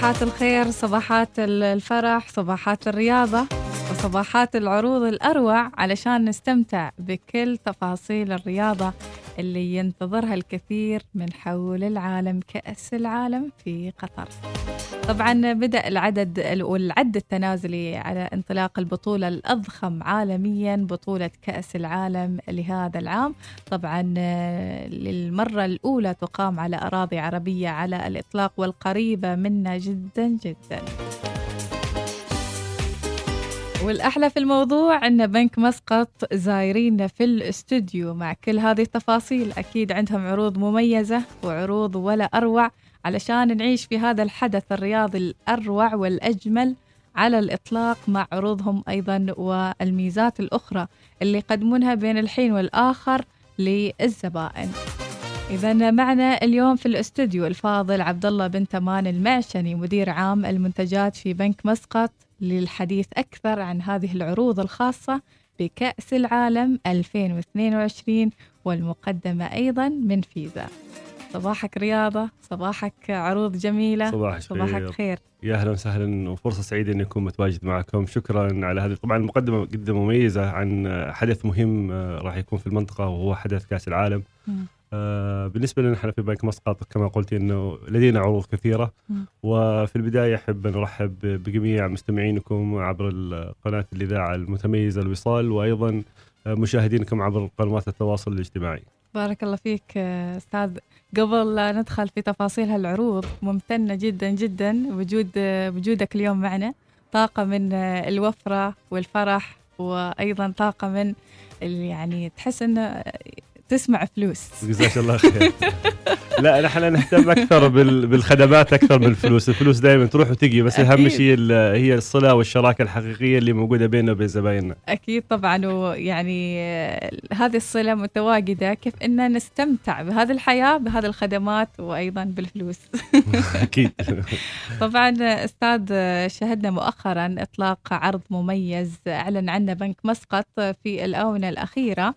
صباحات الخير صباحات الفرح صباحات الرياضة. وصباحات العروض الأروع علشان نستمتع بكل تفاصيل الرياضة اللي ينتظرها الكثير من حول العالم كأس العالم في قطر. طبعا بدأ العدد والعد التنازلي على انطلاق البطولة الأضخم عالميا بطولة كأس العالم لهذا العام. طبعا للمرة الأولى تقام على أراضي عربية على الإطلاق والقريبة منا جدا جدا. والأحلى في الموضوع أن بنك مسقط زايرينا في الاستوديو مع كل هذه التفاصيل. أكيد عندهم عروض مميزة وعروض ولا أروع علشان نعيش في هذا الحدث الرياضي الأروع والأجمل على الإطلاق مع عروضهم أيضا والميزات الأخرى اللي يقدمونها بين الحين والآخر للزبائن. إذا معنا اليوم في الاستوديو الفاضل عبد الله بن تمان المعشني مدير عام المنتجات في بنك مسقط. للحديث أكثر عن هذه العروض الخاصة بكأس العالم 2022 والمقدمة أيضا من فيزا. صباحك رياضة صباحك عروض جميلة صباحك صباحك خير, خير. يا أهلا وسهلا وفرصة سعيدة اني اكون متواجد معكم. شكرا على هذه. طبعا المقدمة جدا مميزة عن حدث مهم راح يكون في المنطقة وهو حدث كأس العالم. آه بالنسبة لنا إحنا في بنك مسقط كما قلت إنه لدينا عروض كثيرة. وفي البداية أحب أن أرحب بجميع مستمعينكم عبر قناه الاذاعه المتميزه الوصال وأيضا مشاهدينكم عبر قنوات التواصل الاجتماعي. بارك الله فيك أستاذ قبل لا ندخل في تفاصيل هالعروض ممتنة جدا جدا وجود وجودك اليوم معنا طاقة من الوفرة والفرح وأيضا طاقة من يعني تحس إنه تسمع فلوس. جزاك الله خير. لا نحن نهتم أكثر بالخدمات أكثر من الفلوس. الفلوس دائما تروح وتجي بس أهم شيء هي الصله والشراكة الحقيقية اللي موجودة بيننا وبين زبايننا. أكيد طبعا ويعني هذه الصلة متواجدة كيف إن نستمتع بهذه الحياة بهذه الخدمات وأيضا بالفلوس. أكيد. طبعا أستاذ شهدنا مؤخرا إطلاق عرض مميز أعلن عنه بنك مسقط في الآونة الأخيرة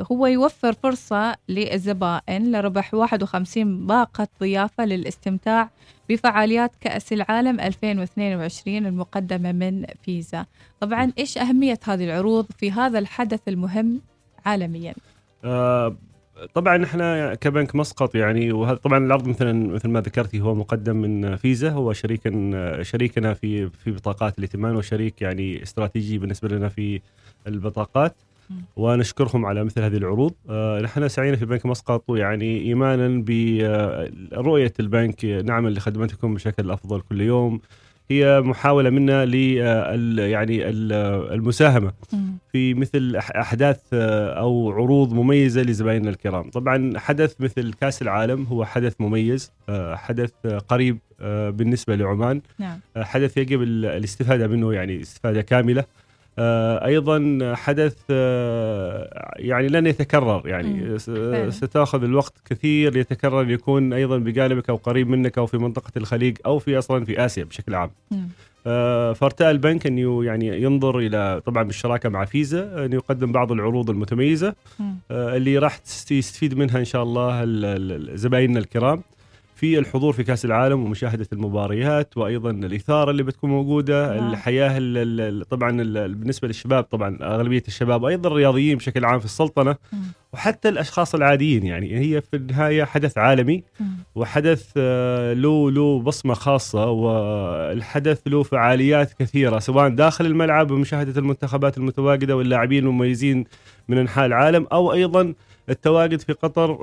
وهو يوفر فرصة للزبائن لربح 51 باقة ضيافة للاستمتاع بفعاليات كأس العالم 2022 المقدمة من فيزا. طبعا إيش أهمية هذه العروض في هذا الحدث المهم عالميا؟ آه طبعا إحنا كبنك مسقط يعني وهذا طبعا العرض مثلا مثل ما ذكرتي هو مقدم من فيزا. هو شريكا شريكنا في في بطاقات الائتمان وشريك يعني استراتيجي بالنسبة لنا في البطاقات. ونشكرهم على مثل هذه العروض. آه نحن سعينا في بنك مسقط يعني إيمانا برؤيه البنك نعمل لخدمتكم بشكل أفضل كل يوم. هي محاولة منا ل يعني المساهمة في مثل أحداث أو عروض مميزة لزبائننا الكرام. طبعا حدث مثل كأس العالم هو حدث مميز حدث قريب بالنسبة لعمان. نعم. حدث يجب الاستفادة منه يعني استفادة كاملة. أيضا حدث يعني لن يتكرر يعني ستاخذ الوقت كثير يتكرر يكون أيضا بجانبك أو قريب منك أو في منطقة الخليج أو في أصلا في آسيا بشكل عام. فارتأى البنك ان يعني ينظر إلى طبعا بالشراكة مع فيزا ان يقدم بعض العروض المتميزة اللي راح يستفيد منها إن شاء الله زبايننا الكرام. في الحضور في كأس العالم ومشاهدة المباريات وأيضا الإثارة اللي بتكون موجودة آه. الحياة ال طبعا ال بالنسبة للشباب طبعا أغلبية الشباب أيضا الرياضيين بشكل عام في السلطنة م. وحتى الأشخاص العاديين يعني هي في النهاية حدث عالمي م. وحدث له له بصمة خاصة والحدث له فعاليات كثيرة سواء داخل الملعب ومشاهدة المنتخبات المتواجدة واللاعبين المميزين من أنحاء العالم أو أيضا التواجد في قطر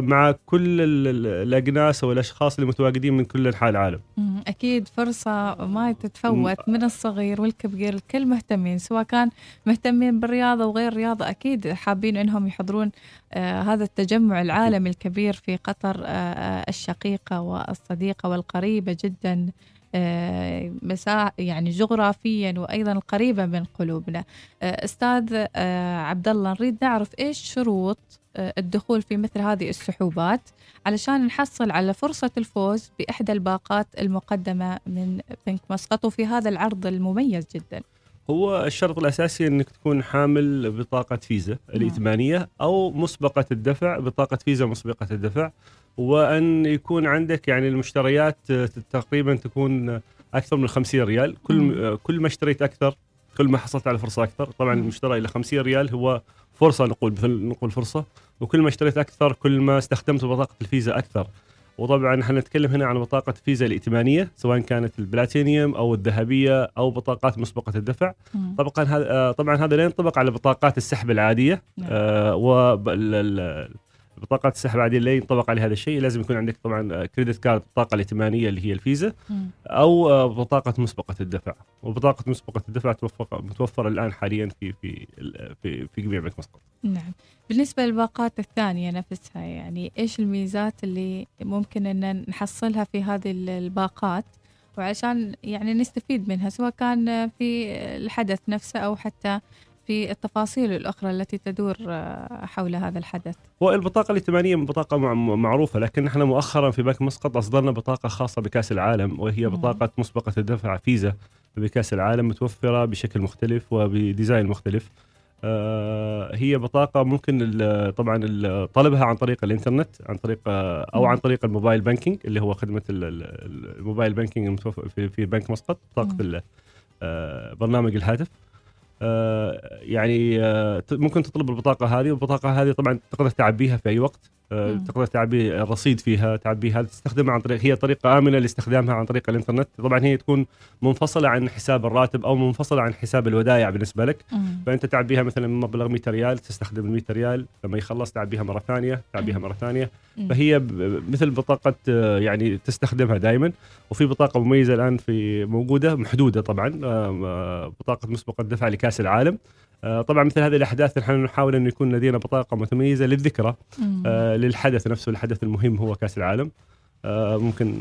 مع كل الأجناس والاشخاص اللي متواجدين من كل أنحاء العالم. أكيد فرصة ما تتفوت من الصغير والكبير الكل مهتمين سواء كان مهتمين بالرياضة وغير الرياضة أكيد حابين إنهم يحضرون آه هذا التجمع العالمي الكبير في قطر آه الشقيقة والصديقة والقريبة جدا آه مساح يعني جغرافيا وأيضا قريبه من قلوبنا. آه أستاذ آه عبد الله نريد نعرف إيش شروط الدخول في مثل هذه السحوبات علشان نحصل على فرصة الفوز بإحدى الباقات المقدمة من بنك مسقط وفي هذا العرض المميز جدا. هو الشرط الأساسي إنك تكون حامل بطاقة فيزا الائتمانية أو مسبقة الدفع بطاقة فيزا مسبقة الدفع وأن يكون عندك يعني المشتريات تقريبا تكون أكثر من 50 ريال. كل م. كل ما اشتريت أكثر كل ما حصلت على فرصة أكثر. طبعا المشترى إلى 50 ريال هو فرصة نقول نقول فرصة. وكل ما اشتريت أكثر كل ما استخدمت بطاقة الفيزا أكثر. وطبعا إحنا نتكلم هنا عن بطاقة فيزا الائتمانية سواء كانت البلاتينيوم أو الذهبية أو بطاقات مسبقة الدفع. طبعا هذا آه، طبعا هذا لا ينطبق على بطاقات السحب العادية. نعم. آه بطاقات السحب العادية لا ينطبق عليها هذا الشيء لازم يكون عندك طبعا كريدت كارد البطاقه الائتمانية اللي هي الفيزا أو آه، بطاقة مسبقة الدفع. وبطاقة مسبقة الدفع متوفرة الآن حاليا في في في, في جميع بنك مسقط نعم. بالنسبة للباقات الثانية نفسها يعني إيش الميزات اللي ممكن أن نحصلها في هذه الباقات؟ وعشان يعني نستفيد منها سواء كان في الحدث نفسه أو حتى في التفاصيل الأخرى التي تدور آه، حول هذا الحدث. والبطاقة الائتمانية بطاقة معروفة لكن نحن مؤخرا في بنك مسقط أصدرنا بطاقة خاصة بكأس العالم وهي بطاقة مسبقة الدفع فيزا بكأس العالم متوفرة بشكل مختلف وبديزاين مختلف. آه، هي بطاقة ممكن طبعا طلبها عن طريق الإنترنت عن طريق آه، أو عن طريق ال mobile banking اللي هو خدمة ال mobile banking المتوفر في بنك مسقط بطاقة برنامج الهاتف. يعني آه، ممكن تطلب البطاقة هذه والبطاقة هذه طبعا تقدر تعبيها في أي وقت آه، تقدر تعبي الرصيد فيها تعبيها تستخدمها عن طريق هي طريقة آمنة لاستخدامها عن طريق الإنترنت. طبعا هي تكون منفصلة عن حساب الراتب أو منفصلة عن حساب الودائع بالنسبة لك. فأنت تعبيها مثلا مبلغ 100 ريال تستخدم ال 100 ريال لما يخلص تعبيها مرة ثانية تعبيها مرة ثانية. فهي مثل بطاقة يعني تستخدمها دائما وفي بطاقة مميزة الآن في موجودة محدودة طبعا بطاقة مسبقه دفع لكاس العالم. آه، طبعا مثل هذه الأحداث نحن نحاول أن يكون لدينا بطاقة متميزة للذكرى آه، للحدث نفسه الحدث المهم هو كأس العالم. آه، ممكن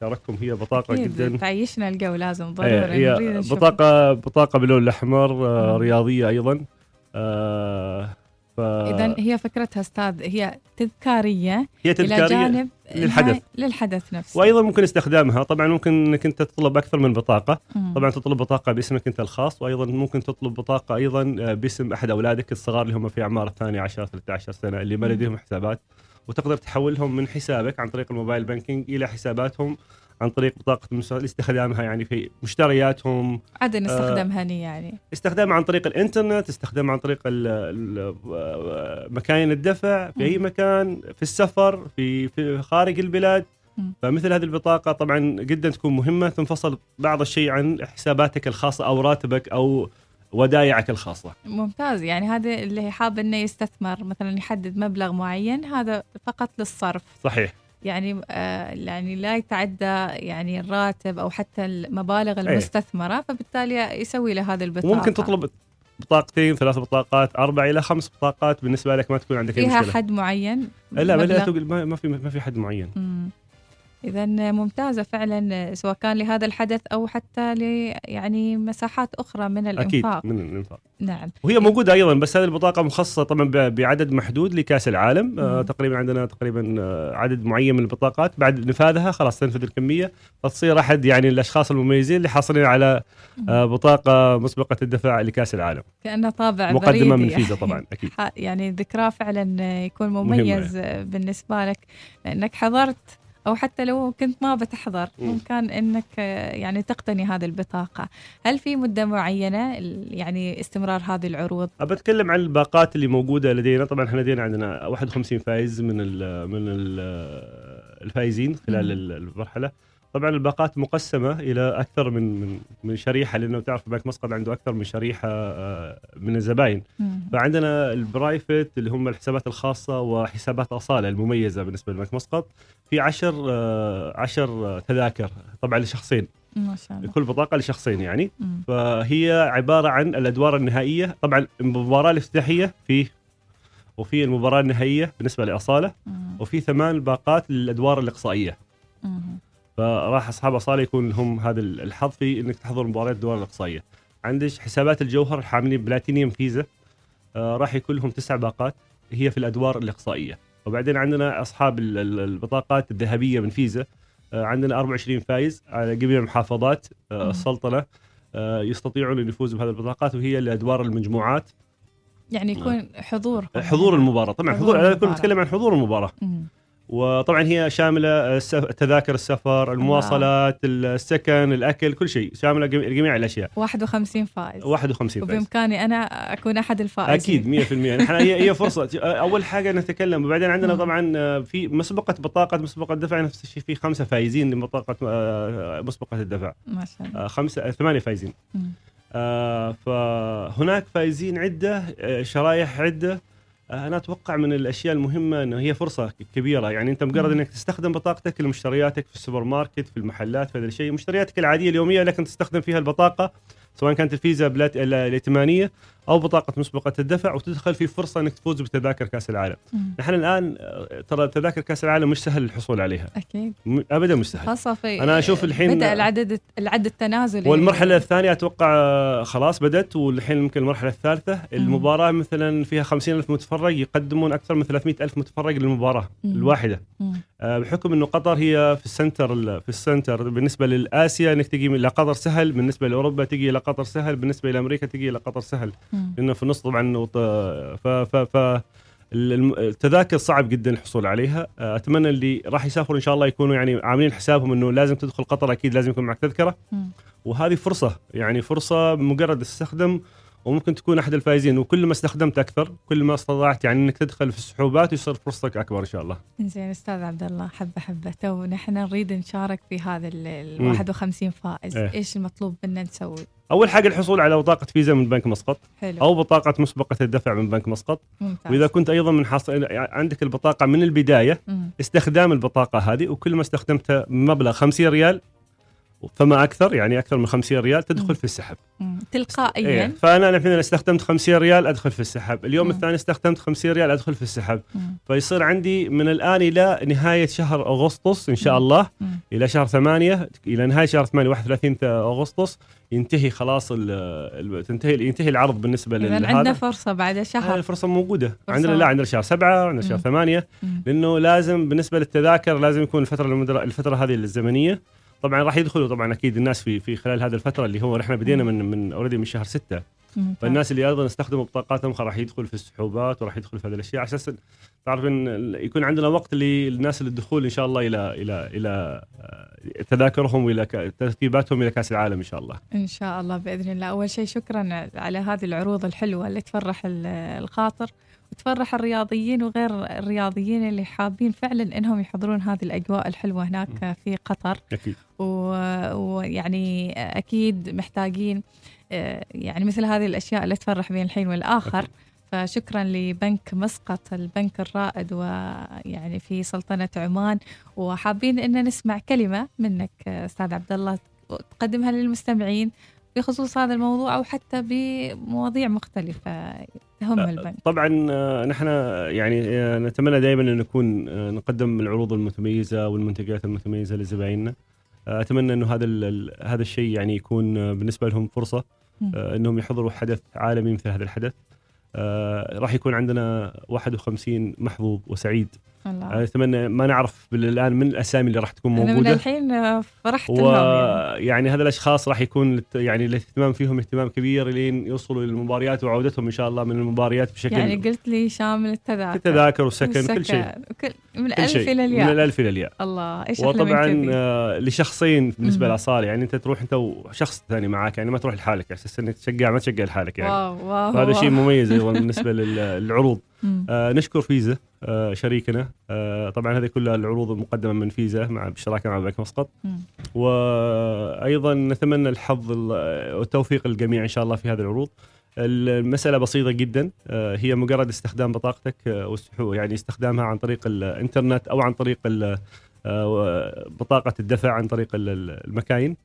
شارككم هي بطاقة جدا. تعيشنا الجو لازم إيه، ضروري هي بطاقة بطاقة باللون الأحمر رياضية أيضا. ف... اذا هي فكرتها أستاذ هي تذكارية هي تذكارية إلى جانب للحدث. للحدث نفسه. وأيضا ممكن استخدامها. طبعا ممكن إنك أنت تطلب أكثر من بطاقة. مم. طبعا تطلب بطاقة باسمك أنت الخاص وأيضا ممكن تطلب بطاقة أيضا باسم أحد أولادك الصغار اللي هم في أعمار الثانية 10 13 سنة اللي ما لديهم حسابات. وتقدر تحولهم من حسابك عن طريق الموبايل بانكينج إلى حساباتهم عن طريق بطاقة استخدامها يعني في مشترياتهم عدم استخدامها آه يعني. استخدامها عن طريق الإنترنت استخدامها عن طريق مكاين الدفع في أي مكان في السفر في في خارج البلاد. فمثل هذه البطاقة طبعا جدا تكون مهمة تنفصل بعض الشيء عن حساباتك الخاصة أو راتبك أو ودايعك الخاصة. ممتاز. يعني هذا اللي حاب إنه يستثمر مثلا يحدد مبلغ معين هذا فقط للصرف. صحيح. يعني آه يعني لا يتعدى يعني الراتب أو حتى المبالغ إيه. المستثمرة أيه. فبالتالي يسوي له هذه البطاقة. ممكن تطلب بطاقتين ثلاث بطاقات أربع إلى خمس بطاقات بالنسبة لك ما تكون عندك فيها اي مشكلة. حد معين؟ لا لا ما في ما في حد معين. مم. إذا ممتازة فعلا سواء كان لهذا الحدث أو حتى ل يعني مساحات أخرى من الإنفاق. أكيد من الإنفاق. نعم. وهي موجودة أيضا بس هذه البطاقة مخصصة طبعا بعدد محدود لكأس العالم. آه تقريبا عندنا تقريبا آه، عدد معين من البطاقات. بعد نفاذها خلاص تنفذ الكمية فتصير أحد يعني الأشخاص المميزين اللي حاصلين على آه بطاقة مسبقة الدفاع لكأس العالم. كأنه طابع مقدمة من فيزا طبعا أكيد. يعني ذكراه فعلا يكون مميز بالنسبة لك لأنك حضرت أو حتى لو كنت ما بتحضر ممكن إنك يعني تقتني هذه البطاقة. هل في مدة معينة يعني استمرار هذه العروض؟ بتكلم عن الباقات اللي موجودة لدينا. طبعا إحنا لدينا عندنا 51 فايز من ال من ال الفايزين خلال المرحلة. طبعا الباقات مقسمة إلى أكثر من من من شريحة لأنه تعرف بنك مسقط عنده أكثر من شريحة آه، من الزباين. فعندنا ال private اللي هم الحسابات الخاصة وحسابات أصالة المميزة بالنسبة لبنك مسقط. في 10 10 تذاكر طبعا لشخصين. ما شاء الله. كل بطاقة لشخصين يعني. مم. فهي عبارة عن الأدوار النهائية. طبعا المباراة الافتتاحية فيه وفي المباراة النهائية بالنسبة لأصالة. مم. وفي ثمان باقات للأدوار الإقصائية. مم. فراح أصحاب أصالة يكون لهم هذا الحظ في إنك تحضر مباريات الدول الأقصائية. عندك حسابات الجوهر حاملين بلاتينيوم فيزا آه راح يكون لهم تسع باقات هي في الأدوار الأقصائية. وبعدين عندنا أصحاب البطاقات الذهبية من فيزا آه عندنا 24 فايز على جميع محافظات آه السلطنة يستطيعون أن يفوزوا بهذه البطاقات وهي لادوار المجموعات. يعني يكون حضور. حضور المباراة. طبعا حضور, حضور أنا نتكلم عن حضور المباراة. مم. وطبعا هي شاملة تذاكر السفر المواصلات السكن الأكل كل شيء. شاملة جميع الأشياء. 51 فائز. 51 فائز. وبإمكاني أنا أكون أحد الفائزين. أكيد 100% نحن هي هي فرصة. أول حاجة نتكلم وبعدين عندنا طبعا في مسبقة بطاقة مسبقة الدفع نفس الشيء في خمسة فايزين لبطاقه آه، مسبقة الدفع. ما شاء الله. آه، خمسة ثمانية فايزين آه فهناك فايزين عدة آه، شرايح عدة. آه، أنا أتوقع من الأشياء المهمة إنه هي فرصة كبيرة. يعني أنت مجرد إنك تستخدم بطاقتك لمشترياتك في السوبر ماركت في المحلات في هذا الشيء مشترياتك العادية اليومية لكن تستخدم فيها البطاقة سواء كانت الفيزا الائتمانية أو بطاقة مسبقة الدفع وتدخل في فرصة إنك تفوز بتذاكر كأس العالم. نحن الآن آه، ترى تذاكر كأس العالم مش سهل الحصول عليها. أكيد ابدا مش سهل. خاصة في أنا أشوف الحين بدأ العدد العد التنازلي والمرحلة الثانية أتوقع آه، خلاص بدأت والحين يمكن المرحلة الثالثة المباراة مثلا فيها خمسين ألف متفرج يقدمون أكثر من 300 ألف متفرج للمباراة مم. الواحدة. مم. آه، بحكم إنه قطر هي في ال center في ال center بالنسبة للآسيا إنك تجي إلى قطر سهل بالنسبة لأوروبا تجي إلى قطر سهل بالنسبة إلى أمريكا تجي إلى قطر سهل لأنه في النص طبعا ف ف ف التذاكر صعب جدا الحصول عليها. آه، أتمنى اللي راح يسافروا إن شاء الله يكونوا يعني عاملين حسابهم إنه لازم تدخل قطر أكيد لازم يكون معك تذكرة. وهذه فرصة يعني فرصة مجرد تستخدم وممكن تكون أحد الفائزين. وكل ما استخدمت أكثر كل ما استطعت يعني إنك تدخل في السحوبات ويصير فرصتك أكبر إن شاء الله. زين أستاذ عبد الله حبة حبة. تو نحن نريد نشارك في هذا ال 51 فائز، إيه؟ إيش المطلوب منا نسوي؟ أول حاجة الحصول على بطاقة فيزا من بنك مسقط حلو. أو بطاقة مسبقة الدفع من بنك مسقط ممتاز. وإذا كنت أيضا من حاصل عندك البطاقة من البداية مم. استخدام البطاقة هذه وكل ما استخدمتها مبلغ 50 ريال فما أكثر يعني أكثر من 50 ريال تدخل مم. في السحب تلقائيا إيه. فأنا الحين استخدمت 50 ريال أدخل في السحب اليوم مم. الثاني استخدمت 50 ريال أدخل في السحب مم. فيصير عندي من الآن إلى نهاية شهر أغسطس إن شاء الله مم. إلى شهر 8 إلى نهاية شهر 8 31 أغسطس ينتهي خلاص تنتهي ينتهي العرض بالنسبة لهذا عندنا فرصة بعد شهر الفرصه موجودة فرصة. عندنا لا عندنا شهر سبعة عندنا شهر ثمانية لأنه لازم بالنسبة للتذاكر لازم يكون الفترة الفترة هذه الزمنية طبعا راح يدخلوا طبعا أكيد الناس في في خلال هذه الفترة اللي هو إحنا بدينا من من اوريدي من شهر ستة. فالناس اللي أيضا استخدموا بطاقاتهم راح يدخل في السحوبات وراح يدخل في هذه الأشياء. على أساس تعرف إن يكون عندنا وقت للناس للدخول إن شاء الله إلى إلى إلى آه، تذاكرهم وإلى ترتيباتهم إلى كأس العالم إن شاء الله. إن شاء الله بإذن الله، أول شيء شكرا على هذه العروض الحلوة اللي تفرح الخاطر. وتفرح الرياضيين وغير الرياضيين اللي حابين فعلا إنهم يحضرون هذه الأجواء الحلوة هناك في قطر. أكيد. ويعني أكيد محتاجين آه، يعني مثل هذه الأشياء اللي تفرح بين الحين والآخر. أكيد. فشكرا لبنك مسقط البنك الرائد ويعني في سلطنة عمان. وحابين إن نسمع كلمة منك أستاذ عبد الله تقدمها للمستمعين. بخصوص هذا الموضوع أو حتى بمواضيع مختلفة تهم أه، البنك. طبعا أه، نحن يعني أه، نتمنى دائما أن نكون نقدم العروض المتميزة والمنتجات المتميزة لزبائننا. أتمنى أنه هذا هذا الشيء يعني يكون بالنسبة لهم فرصة أنهم يحضروا حدث عالمي مثل هذا الحدث. راح يكون عندنا 51 محظوظ وسعيد الله. أتمنى ما نعرف الان من الأسامي اللي راح تكون موجوده من الحين فرحت و... يعني. يعني هذا الأشخاص راح يكون يعني الاهتمام فيهم اهتمام كبير لين يوصلوا للمباريات وعودتهم إن شاء الله من المباريات بشكل يعني قلت لي شامل التذاكر. التذاكر والسكن كل شيء. كل من الالف إلى الياء. من الألف إلى الياء. الله إيش وطبعا آه لشخصين بالنسبة لأصالة يعني أنت تروح أنت وشخص ثاني معك يعني ما تروح لحالك على أساس إنك تشجع ما تشجع لحالك يعني. واو واو هذا شيء مميز أيضا بالنسبة للعروض. آه نشكر فيزا آه شريكنا. آه طبعا هذه كلها العروض المقدمة من فيزا مع بالشراكه مع بنك مسقط وأيضا نتمنى الحظ والتوفيق للجميع إن شاء الله في هذه العروض. المسألة بسيطة جدا آه، هي مجرد استخدام بطاقتك آه، يعني استخدامها عن طريق الإنترنت أو عن طريق آه، بطاقة الدفع عن طريق المكاين.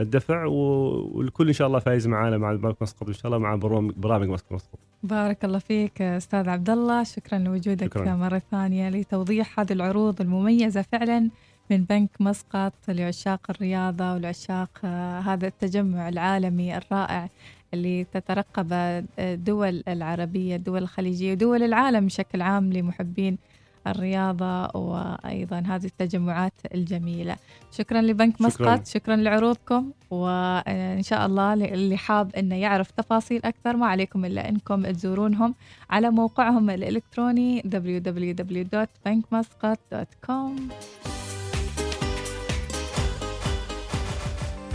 الدفع والكل إن شاء الله فايز معنا مع البنك مسقط إن شاء الله مع برامج مسقط بارك الله فيك أستاذ عبد الله. شكرا لوجودك شكرا. مرة ثانية لتوضيح هذه العروض المميزة فعلا من بنك مسقط لعشاق الرياضة ولعشاق آه، هذا التجمع العالمي الرائع اللي تترقب الدول العربية الدول الخليجية ودول العالم بشكل عام لمحبين الرياضة وأيضا هذه التجمعات الجميلة. شكرا لبنك شكرا. مسقط شكرا لعروضكم وإن شاء الله اللي حاب أنه يعرف تفاصيل أكثر. ما عليكم إلا أنكم تزورونهم على موقعهم الإلكتروني www.bankmasqat.com